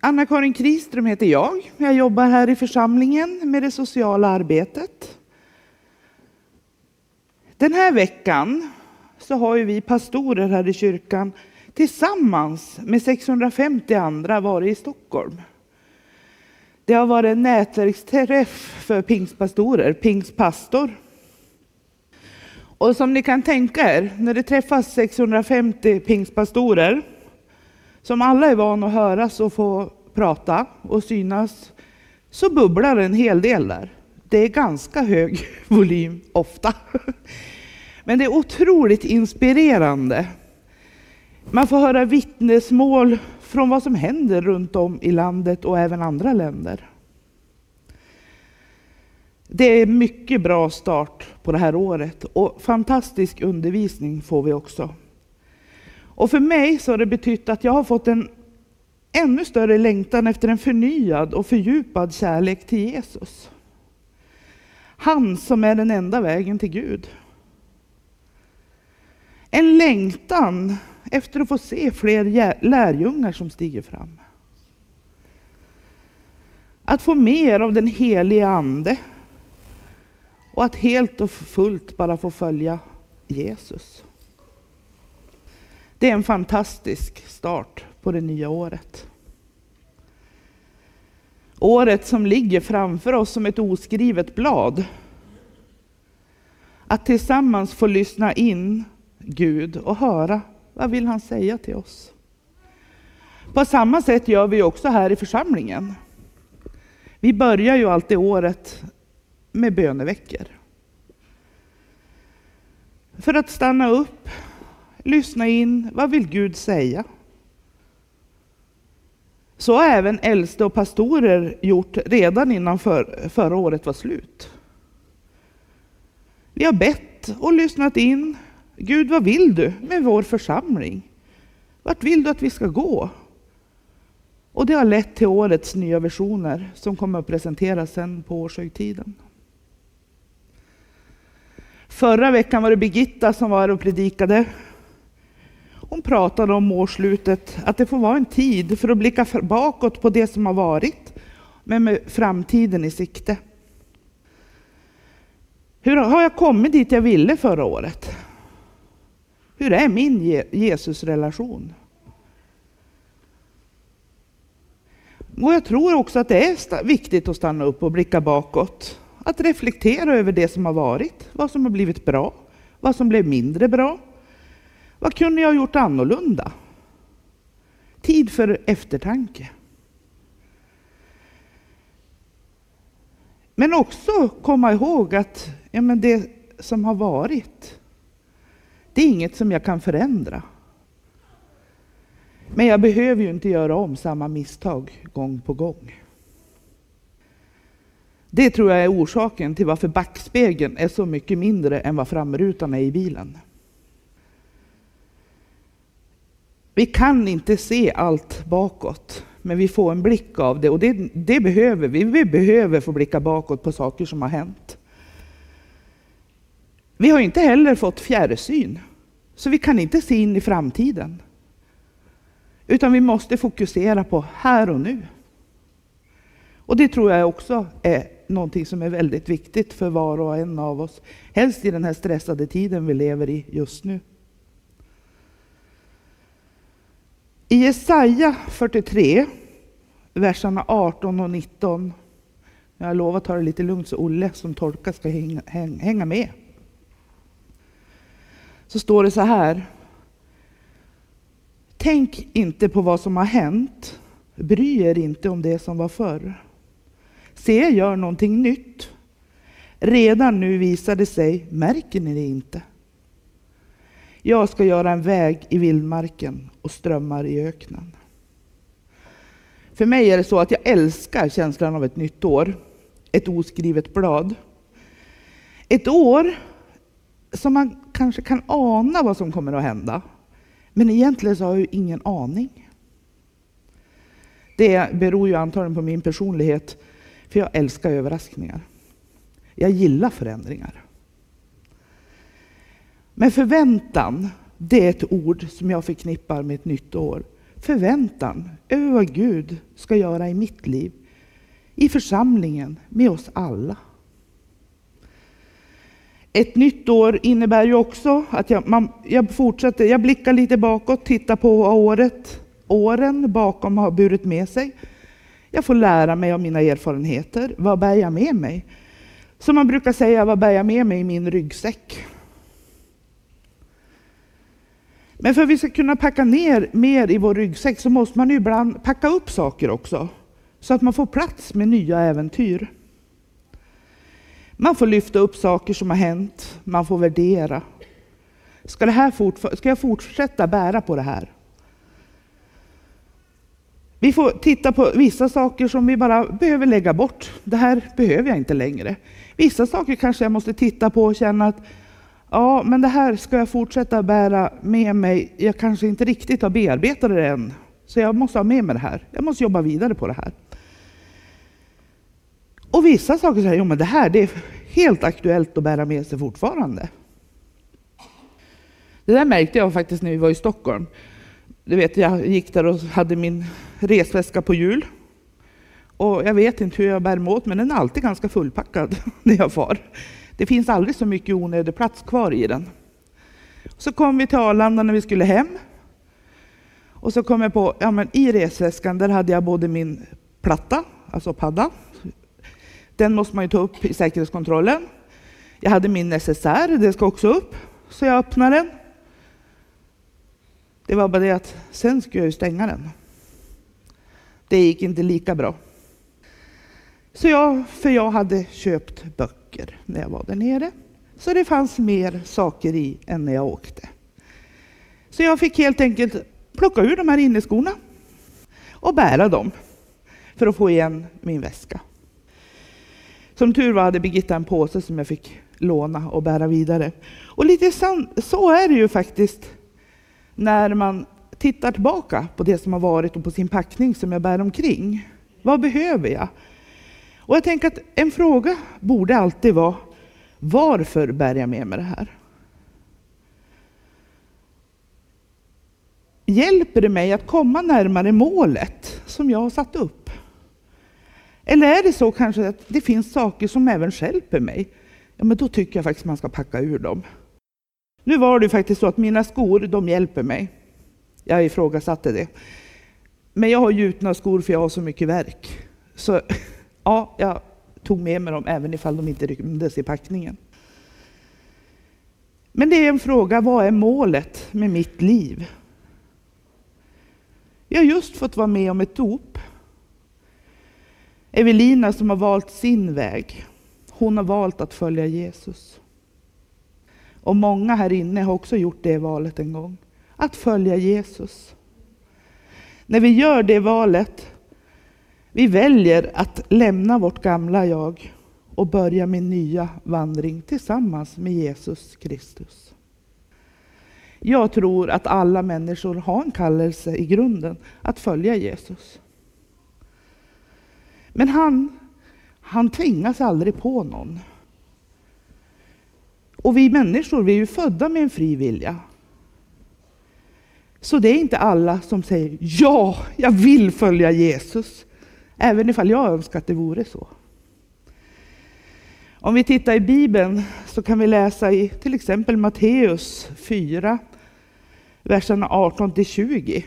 Anna-Karin Kriström heter jag. Jag jobbar här i församlingen med det sociala arbetet. Den här veckan så har ju vi pastorer här i kyrkan tillsammans med 650 andra varit i Stockholm. Det har varit en nätverksträff för pingstpastorer, pingstpastor. Och som ni kan tänka er, när det träffas 650 pingstpastorer som alla är vana att höras och få prata och synas, så bubblar det en hel del där. Det är ganska hög volym ofta. Men det är otroligt inspirerande. Man får höra vittnesmål från vad som händer runt om i landet och även andra länder. Det är mycket bra start på det här året och fantastisk undervisning får vi också. Och för mig så har det betytt att jag har fått en ännu större längtan efter en förnyad och fördjupad kärlek till Jesus. Han som är den enda vägen till Gud. En längtan efter att få se fler lärjungar som stiger fram. Att få mer av den helige Ande och att helt och fullt bara få följa Jesus. Det är en fantastisk start på det nya året. Året som ligger framför oss som ett oskrivet blad. Att tillsammans få lyssna in Gud och höra vad vill han säga till oss. På samma sätt gör vi också här i församlingen. Vi börjar ju alltid året med böneveckor. För att stanna upp, lyssna in, vad vill Gud säga? Så har även äldste och pastorer gjort redan innan för, förra året var slut. Vi har bett och lyssnat in. Gud, vad vill du med vår församling? Vart vill du att vi ska gå? Och det har lett till årets nya versioner som kommer att presenteras sen på årshögtiden. Förra veckan var det Birgitta som var och predikade. Hon pratade om årslutet, att det får vara en tid för att blicka bakåt på det som har varit, men med framtiden i sikte. Hur har jag kommit dit jag ville förra året? Hur är min Jesusrelation? Och jag tror också att det är viktigt att stanna upp och blicka bakåt att reflektera över det som har varit, vad som har blivit bra, vad som blev mindre bra. Vad kunde jag ha gjort annorlunda? Tid för eftertanke. Men också komma ihåg att ja, men det som har varit, det är inget som jag kan förändra. Men jag behöver ju inte göra om samma misstag gång på gång. Det tror jag är orsaken till varför backspegeln är så mycket mindre än vad framrutan är i bilen. Vi kan inte se allt bakåt, men vi får en blick av det och det, det behöver vi. Vi behöver få blicka bakåt på saker som har hänt. Vi har inte heller fått fjärrsyn, så vi kan inte se in i framtiden. Utan vi måste fokusera på här och nu. Och det tror jag också är någonting som är väldigt viktigt för var och en av oss. Helst i den här stressade tiden vi lever i just nu. I Jesaja 43, verserna 18 och 19. Jag har att ta det lite lugnt så Olle som tolkar ska hänga, hänga med. Så står det så här. Tänk inte på vad som har hänt. Bry er inte om det som var förr. Se, jag gör någonting nytt. Redan nu visar det sig, märker ni det inte? Jag ska göra en väg i vildmarken och strömmar i öknen. För mig är det så att jag älskar känslan av ett nytt år, ett oskrivet blad. Ett år som man kanske kan ana vad som kommer att hända, men egentligen så har jag ju ingen aning. Det beror ju antagligen på min personlighet för jag älskar överraskningar. Jag gillar förändringar. Men förväntan, det är ett ord som jag förknippar med ett nytt år. förväntan över vad Gud ska göra i mitt liv, i församlingen, med oss alla. Ett nytt år innebär ju också att jag, man, jag fortsätter, jag blickar lite bakåt, tittar på vad året, åren bakom har burit med sig. Jag får lära mig av mina erfarenheter. Vad bär jag med mig? Som man brukar säga, vad bär jag med mig i min ryggsäck? Men för att vi ska kunna packa ner mer i vår ryggsäck så måste man ibland packa upp saker också. Så att man får plats med nya äventyr. Man får lyfta upp saker som har hänt, man får värdera. Ska, det här ska jag fortsätta bära på det här? Vi får titta på vissa saker som vi bara behöver lägga bort. Det här behöver jag inte längre. Vissa saker kanske jag måste titta på och känna att ja, men det här ska jag fortsätta bära med mig. Jag kanske inte riktigt har bearbetat det än, så jag måste ha med mig det här. Jag måste jobba vidare på det här. Och vissa saker säger, jo men det här det är helt aktuellt att bära med sig fortfarande. Det där märkte jag faktiskt när vi var i Stockholm. Du vet, jag gick där och hade min resväska på hjul. Och jag vet inte hur jag bär mig åt, men den är alltid ganska fullpackad när jag far. Det finns aldrig så mycket onödig plats kvar i den. Så kom vi till Arlanda när vi skulle hem. Och så kom jag på, ja men i resväskan där hade jag både min platta, alltså padda. Den måste man ju ta upp i säkerhetskontrollen. Jag hade min necessär, det ska också upp. Så jag öppnade den. Det var bara det att sen skulle jag ju stänga den. Det gick inte lika bra. Så jag, för jag hade köpt böcker när jag var där nere. Så det fanns mer saker i än när jag åkte. Så jag fick helt enkelt plocka ur de här inneskorna och bära dem för att få igen min väska. Som tur var hade Birgitta en påse som jag fick låna och bära vidare. Och lite så är det ju faktiskt när man tittar tillbaka på det som har varit och på sin packning som jag bär omkring. Vad behöver jag? Och jag tänker att en fråga borde alltid vara varför bär jag med mig det här? Hjälper det mig att komma närmare målet som jag har satt upp? Eller är det så kanske att det finns saker som även hjälper mig? Ja, men då tycker jag faktiskt man ska packa ur dem. Nu var det faktiskt så att mina skor, de hjälper mig. Jag ifrågasatte det. Men jag har gjutna skor för jag har så mycket verk. Så ja, jag tog med mig dem även ifall de inte rymdes i packningen. Men det är en fråga, vad är målet med mitt liv? Jag har just fått vara med om ett dop. Evelina som har valt sin väg, hon har valt att följa Jesus. Och många här inne har också gjort det valet en gång, att följa Jesus. När vi gör det valet vi väljer att lämna vårt gamla jag och börja min nya vandring tillsammans med Jesus Kristus. Jag tror att alla människor har en kallelse i grunden att följa Jesus. Men han, han tvingas aldrig på någon. Och vi människor, vi är ju födda med en fri vilja. Så det är inte alla som säger ja, jag vill följa Jesus. Även ifall jag önskar att det vore så. Om vi tittar i Bibeln så kan vi läsa i till exempel Matteus 4, verserna 18 till 20.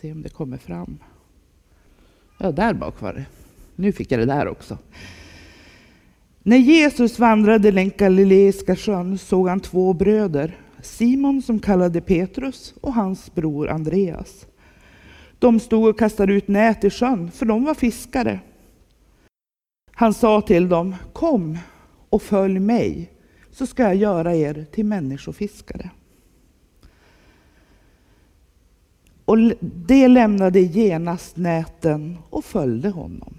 Se om det kommer fram. Ja, där bak var det. Nu fick jag det där också. När Jesus vandrade längs Galileiska sjön såg han två bröder, Simon som kallade Petrus och hans bror Andreas. De stod och kastade ut nät i sjön, för de var fiskare. Han sa till dem, kom och följ mig, så ska jag göra er till människofiskare. Och det lämnade genast näten och följde honom.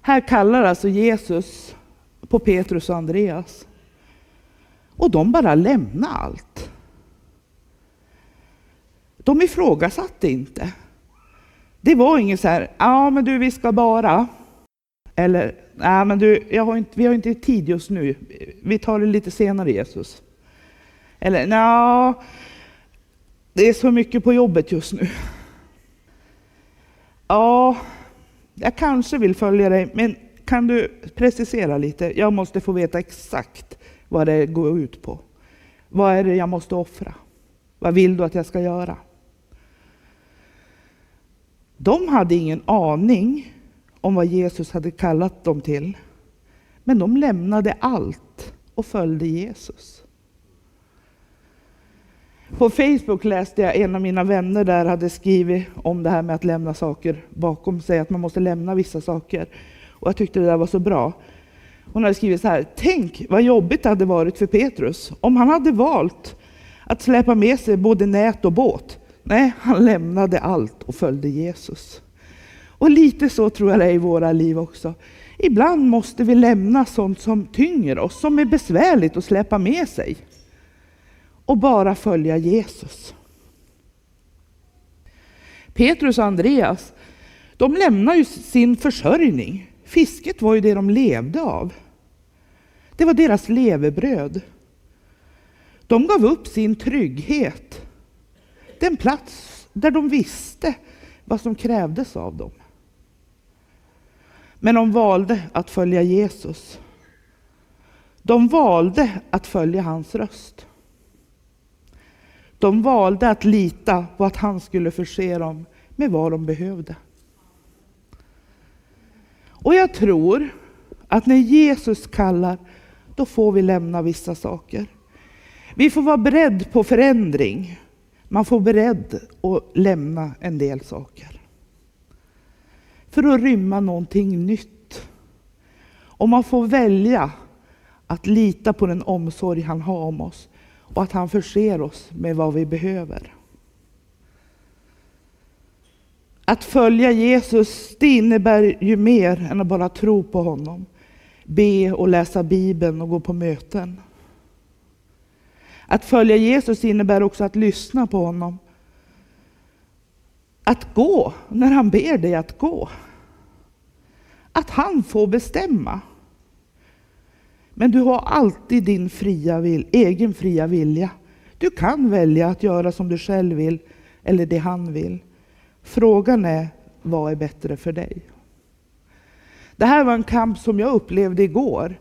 Här kallar alltså Jesus på Petrus och Andreas. Och de bara lämnar allt. De ifrågasatte inte. Det var inget så här, ja men du vi ska bara. Eller, nej men du, jag har inte, vi har inte tid just nu. Vi tar det lite senare Jesus. Eller ja, det är så mycket på jobbet just nu. Ja, jag kanske vill följa dig, men kan du precisera lite? Jag måste få veta exakt vad det går ut på. Vad är det jag måste offra? Vad vill du att jag ska göra? De hade ingen aning om vad Jesus hade kallat dem till. Men de lämnade allt och följde Jesus. På Facebook läste jag en av mina vänner där hade skrivit om det här med att lämna saker bakom sig, att man måste lämna vissa saker. Och jag tyckte det där var så bra. Hon hade skrivit så här, tänk vad jobbigt det hade varit för Petrus om han hade valt att släpa med sig både nät och båt. Nej, han lämnade allt och följde Jesus. Och lite så tror jag det är i våra liv också. Ibland måste vi lämna sånt som tynger oss, som är besvärligt att släppa med sig. Och bara följa Jesus. Petrus och Andreas, de lämnar ju sin försörjning. Fisket var ju det de levde av. Det var deras levebröd. De gav upp sin trygghet. Den plats där de visste vad som krävdes av dem. Men de valde att följa Jesus. De valde att följa hans röst. De valde att lita på att han skulle förse dem med vad de behövde. Och jag tror att när Jesus kallar, då får vi lämna vissa saker. Vi får vara beredda på förändring. Man får beredd att lämna en del saker. För att rymma någonting nytt. Och man får välja att lita på den omsorg han har om oss och att han förser oss med vad vi behöver. Att följa Jesus, det innebär ju mer än att bara tro på honom. Be och läsa Bibeln och gå på möten. Att följa Jesus innebär också att lyssna på honom. Att gå när han ber dig att gå. Att han får bestämma. Men du har alltid din fria vil, egen fria vilja. Du kan välja att göra som du själv vill eller det han vill. Frågan är, vad är bättre för dig? Det här var en kamp som jag upplevde igår.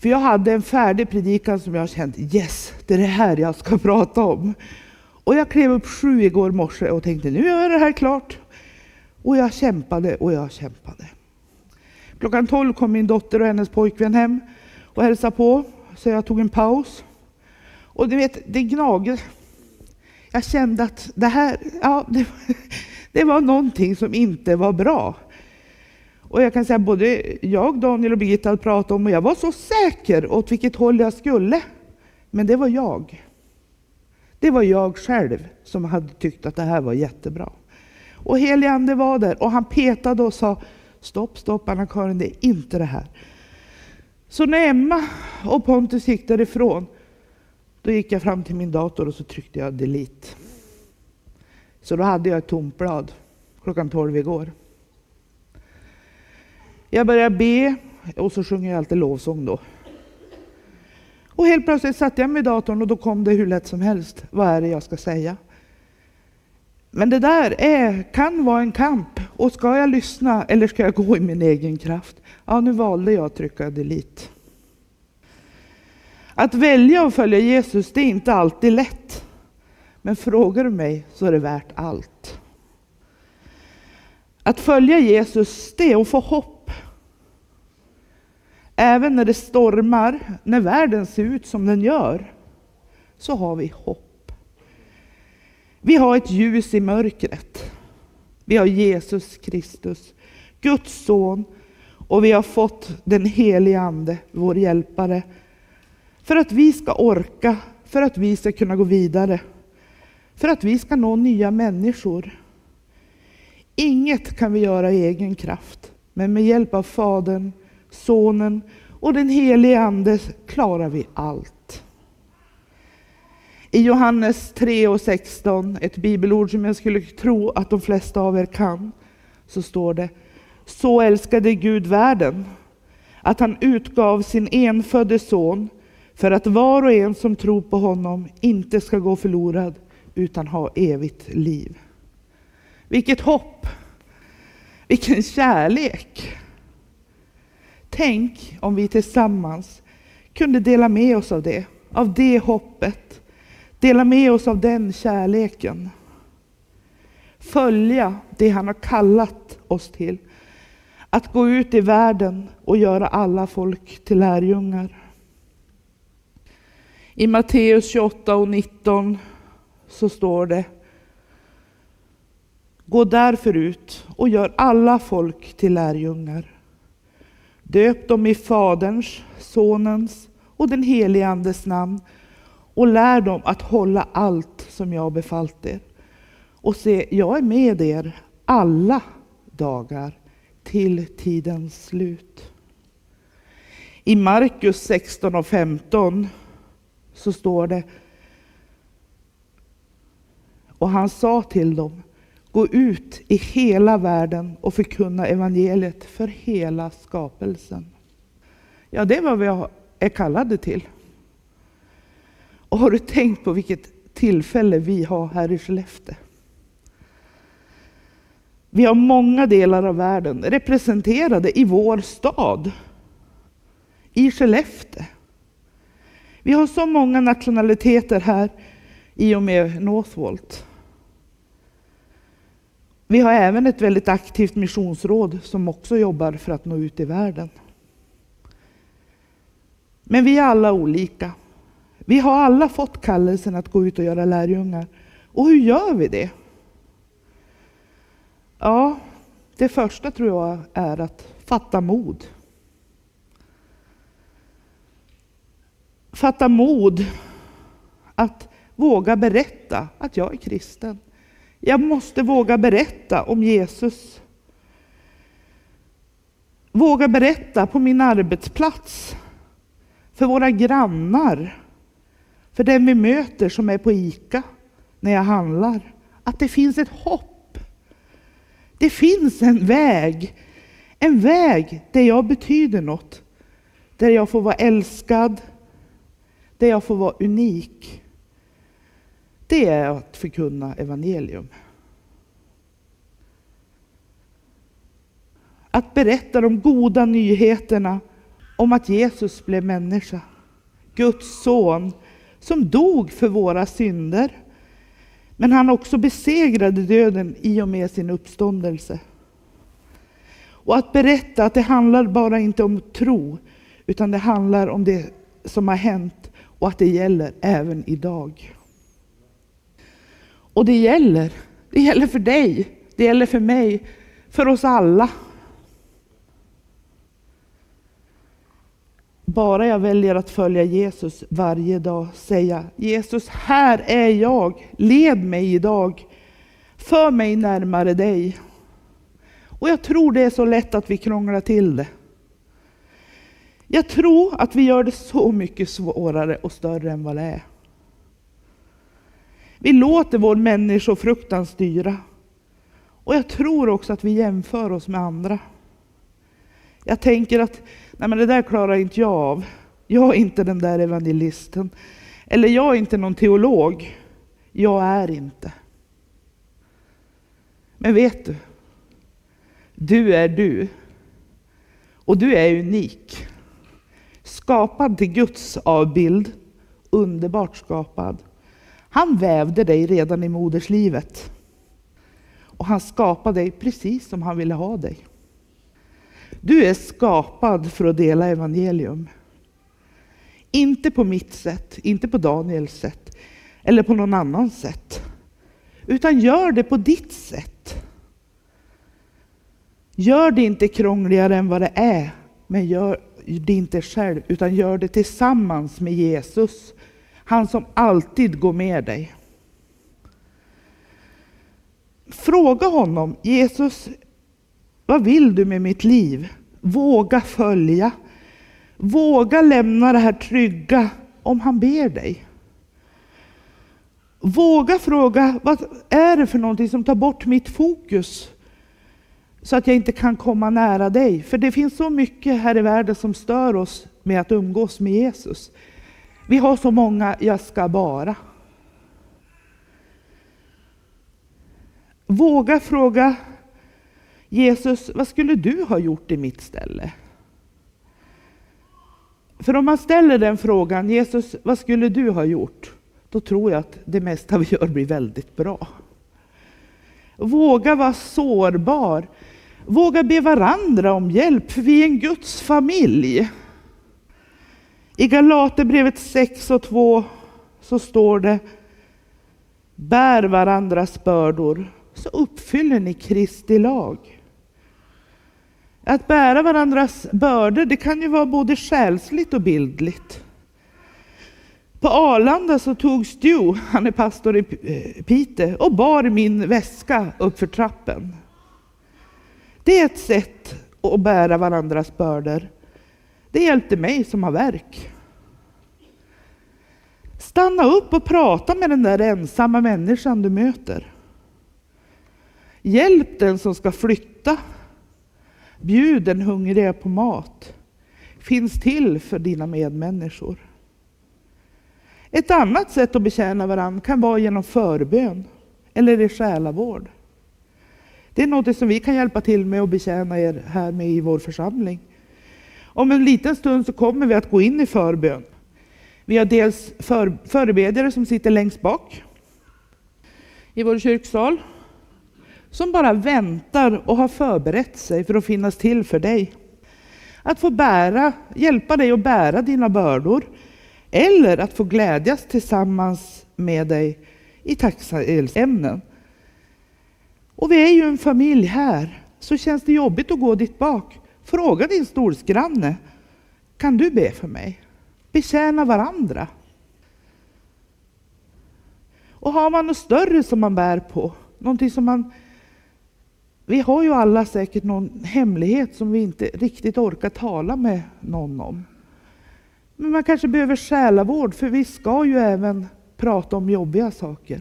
För jag hade en färdig predikan som jag kände, yes, det är det här jag ska prata om. Och jag klev upp sju igår morse och tänkte, nu gör jag det här klart. Och jag kämpade och jag kämpade. Klockan tolv kom min dotter och hennes pojkvän hem och hälsade på, så jag tog en paus. Och du vet, det gnagde. Jag kände att det här, ja, det, det var någonting som inte var bra. Och jag kan säga både jag, Daniel och Birgitta hade pratat om och jag var så säker åt vilket håll jag skulle. Men det var jag. Det var jag själv som hade tyckt att det här var jättebra. Och helige var där och han petade och sa stopp, stopp Anna-Karin, det är inte det här. Så när Emma och Pontus gick därifrån, då gick jag fram till min dator och så tryckte jag delete. Så då hade jag ett tomt blad klockan 12 igår. Jag började be och så sjunger jag alltid lovsång då. Och helt plötsligt satte jag mig i datorn och då kom det hur lätt som helst. Vad är det jag ska säga? Men det där är, kan vara en kamp. Och ska jag lyssna eller ska jag gå i min egen kraft? Ja, nu valde jag att trycka delete. Att välja att följa Jesus, det är inte alltid lätt. Men frågar du mig så är det värt allt. Att följa Jesus, det är att få hopp. Även när det stormar, när världen ser ut som den gör, så har vi hopp. Vi har ett ljus i mörkret. Vi har Jesus Kristus, Guds son, och vi har fått den helige Ande, vår hjälpare, för att vi ska orka, för att vi ska kunna gå vidare, för att vi ska nå nya människor. Inget kan vi göra i egen kraft, men med hjälp av Fadern, Sonen och den helige Ande klarar vi allt. I Johannes 3 och 16, ett bibelord som jag skulle tro att de flesta av er kan, så står det Så älskade Gud världen, att han utgav sin enfödde son för att var och en som tror på honom inte ska gå förlorad utan ha evigt liv. Vilket hopp! Vilken kärlek! Tänk om vi tillsammans kunde dela med oss av det, av det hoppet. Dela med oss av den kärleken. Följa det han har kallat oss till. Att gå ut i världen och göra alla folk till lärjungar. I Matteus 28 och 19 så står det Gå därför ut och gör alla folk till lärjungar. Döp dem i Faderns, Sonens och den helige Andes namn och lär dem att hålla allt som jag befallt er. Och se, jag är med er alla dagar till tidens slut. I Markus 16 och 15 så står det och han sa till dem Gå ut i hela världen och förkunna evangeliet för hela skapelsen. Ja, det är vad vi är kallade till. Och har du tänkt på vilket tillfälle vi har här i Skellefteå? Vi har många delar av världen representerade i vår stad, i Skellefteå. Vi har så många nationaliteter här i och med Northvolt. Vi har även ett väldigt aktivt missionsråd som också jobbar för att nå ut i världen. Men vi är alla olika. Vi har alla fått kallelsen att gå ut och göra lärjungar. Och hur gör vi det? Ja, det första tror jag är att fatta mod. Fatta mod att våga berätta att jag är kristen. Jag måste våga berätta om Jesus. Våga berätta på min arbetsplats, för våra grannar, för den vi möter som är på ICA när jag handlar, att det finns ett hopp. Det finns en väg, en väg där jag betyder något, där jag får vara älskad, där jag får vara unik. Det är att förkunna evangelium. Att berätta de goda nyheterna om att Jesus blev människa. Guds son som dog för våra synder. Men han också besegrade döden i och med sin uppståndelse. Och att berätta att det handlar bara inte om tro, utan det handlar om det som har hänt och att det gäller även idag. Och det gäller. Det gäller för dig, det gäller för mig, för oss alla. Bara jag väljer att följa Jesus varje dag, säga Jesus, här är jag, led mig idag, för mig närmare dig. Och jag tror det är så lätt att vi krånglar till det. Jag tror att vi gör det så mycket svårare och större än vad det är. Vi låter vår människofruktan styra. Och jag tror också att vi jämför oss med andra. Jag tänker att nej men det där klarar inte jag av. Jag är inte den där evangelisten. Eller jag är inte någon teolog. Jag är inte. Men vet du? Du är du. Och du är unik. Skapad till Guds avbild. Underbart skapad. Han vävde dig redan i moderslivet. Och han skapade dig precis som han ville ha dig. Du är skapad för att dela evangelium. Inte på mitt sätt, inte på Daniels sätt eller på någon annans sätt. Utan gör det på ditt sätt. Gör det inte krångligare än vad det är, men gör det inte själv, utan gör det tillsammans med Jesus han som alltid går med dig. Fråga honom, Jesus, vad vill du med mitt liv? Våga följa. Våga lämna det här trygga om han ber dig. Våga fråga, vad är det för någonting som tar bort mitt fokus? Så att jag inte kan komma nära dig. För det finns så mycket här i världen som stör oss med att umgås med Jesus. Vi har så många jag ska bara. Våga fråga Jesus, vad skulle du ha gjort i mitt ställe? För om man ställer den frågan, Jesus, vad skulle du ha gjort? Då tror jag att det mesta vi gör blir väldigt bra. Våga vara sårbar. Våga be varandra om hjälp, för vi är en Guds familj. I Galaterbrevet 6 och 2 så står det Bär varandras bördor så uppfyller ni Kristi lag. Att bära varandras bördor, det kan ju vara både själsligt och bildligt. På Arlanda så tog Stu, han är pastor i eh, Pite, och bar min väska uppför trappen. Det är ett sätt att bära varandras bördor. Det hjälpte mig som har verk. Stanna upp och prata med den där ensamma människan du möter. Hjälp den som ska flytta. Bjud den hungriga på mat. Finns till för dina medmänniskor. Ett annat sätt att betjäna varandra kan vara genom förbön eller i själavård. Det är något som vi kan hjälpa till med och betjäna er här med i vår församling. Om en liten stund så kommer vi att gå in i förbön. Vi har dels för, förebedjare som sitter längst bak i vår kyrksal som bara väntar och har förberett sig för att finnas till för dig. Att få bära, hjälpa dig att bära dina bördor eller att få glädjas tillsammans med dig i tacksamhetsämnen. Och vi är ju en familj här, så känns det jobbigt att gå dit bak. Fråga din stolsgranne, kan du be för mig? Betjäna varandra. Och har man något större som man bär på, någonting som man vi har ju alla säkert någon hemlighet som vi inte riktigt orkar tala med någon om. Men man kanske behöver själavård, för vi ska ju även prata om jobbiga saker.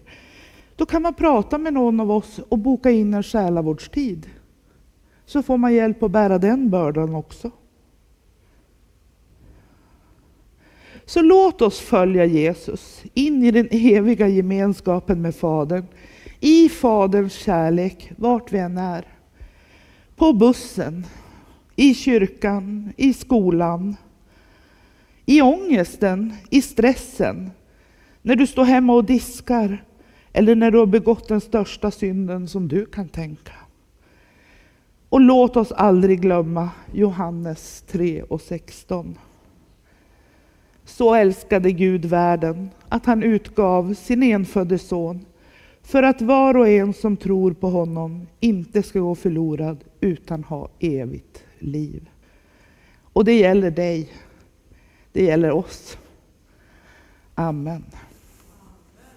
Då kan man prata med någon av oss och boka in en själavårdstid. Så får man hjälp att bära den bördan också. Så låt oss följa Jesus in i den eviga gemenskapen med Fadern i Faderns kärlek, vart vi än är. På bussen, i kyrkan, i skolan, i ångesten, i stressen, när du står hemma och diskar eller när du har begått den största synden som du kan tänka. Och låt oss aldrig glömma Johannes 3 och 16. Så älskade Gud världen att han utgav sin enfödde son för att var och en som tror på honom inte ska gå förlorad utan ha evigt liv. Och det gäller dig. Det gäller oss. Amen.